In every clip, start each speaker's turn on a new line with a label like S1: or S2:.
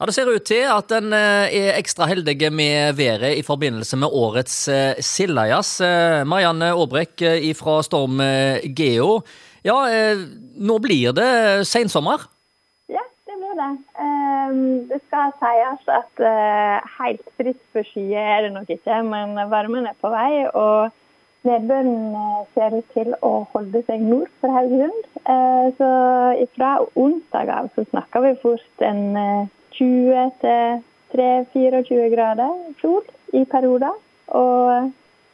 S1: Ja, Det ser ut til at en eh, er ekstra heldig med været i forbindelse med årets eh, Sildajazz. Eh, Marianne Aabrek fra Storm Geo. Ja, nå blir det sensommer?
S2: Ja, det blir det. Ehm, det skal sies at helt fritt for skyer er det nok ikke, men varmen er på vei. og Nedbøren ser ut til å holde seg nord for Haugesund. Så fra onsdag av så snakker vi fort en 20-23-24 grader sol i perioder. Og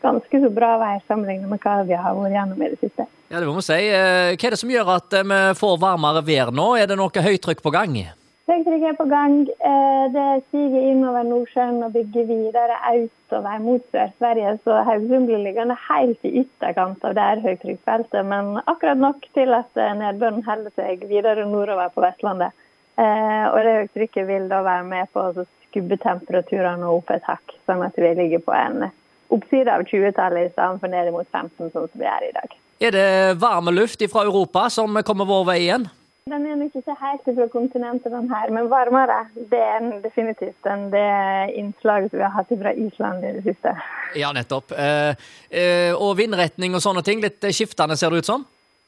S2: ganske så bra vær sammenlignet med hva vi har vært gjennom i det siste.
S1: Ja, det må vi si. Eh, hva er det som gjør at eh, vi får varmere vær nå? Er det noe høytrykk på gang?
S2: Høytrykk er på gang. Eh, det stiger innover Nordsjøen og bygger videre utover mot Sør-Sverige. Så Haugesund blir liggende helt i ytterkant av det høytrykksfeltet. Men akkurat nok til at nedbøren holder seg videre nordover på Vestlandet. Eh, og det trykket vil da være med på å skubbe temperaturene opp et hakk, sånn at vi ligger på en oppside av 20-tallet i stedet for ned mot 15, sånn som vi er i dag.
S1: Er det varme luft fra Europa som kommer vår vei igjen?
S2: Den er nok ikke helt fra kontinentet, den her, men varmere. Det er definitivt enn det innslaget vi har hatt fra Island i det siste.
S1: Ja, nettopp. Eh, eh, og vindretning og sånne ting, litt skiftende ser det ut som?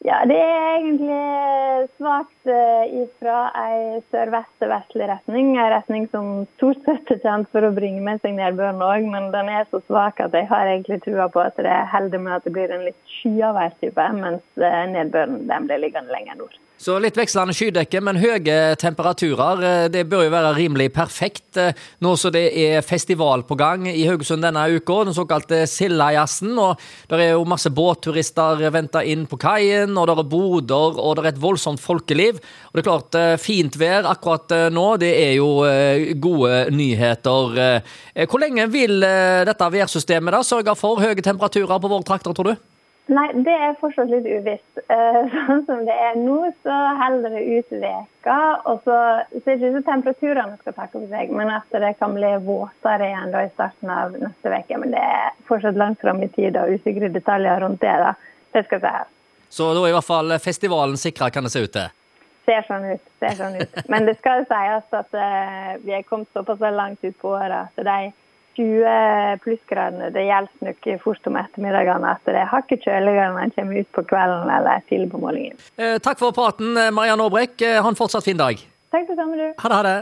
S2: Ja, det er egentlig svakt ifra fra ei sørvest-vestlig retning. En retning som stort sett er kjent for å bringe med seg nedbøren òg, men den er så svak at jeg har egentlig trua på at det holder med at det blir en litt skyaværstype, mens eh, nedbøren den blir liggende lenger nord.
S1: Så litt vekslende skydekke, men høye temperaturer. Eh, det bør jo være rimelig perfekt eh, nå som det er festival på gang i Haugesund denne uka, den såkalte Sildajazzen. Og det er jo masse båtturister venta inn på kaien, og det er boder, og det er et voldsomt folkeliv. Og det er klart, eh, fint vær akkurat nå, det er jo gode nyheter. Hvor lenge vil dette værsystemet da sørge for høye temperaturer på vår trakter, tror du?
S2: Nei, det er fortsatt litt uvisst. Eh, sånn som det er nå, så holder det ut veka, og så, så er det ikke så temperaturene skal takke for seg, men at det kan bli våtere igjen da i starten av neste uke. Men det er fortsatt langt fram i tid og usikre detaljer rundt det. da. Det skal sies.
S1: Så da er i hvert fall festivalen sikra, kan det se ut til?
S2: Ser sånn ut. ser sånn ut. Men det skal sies at uh, vi er kommet såpass langt ut på året at de 20 plussgradene det gjelder nok fort om ettermiddagene at det er hakket kjøligere når en kommer ut på kvelden eller tidlig på morgenen.
S1: Eh, takk for praten, Marianne Aabrek. Ha en fortsatt fin dag.
S2: Takk det samme, du.
S1: Ha det, ha det.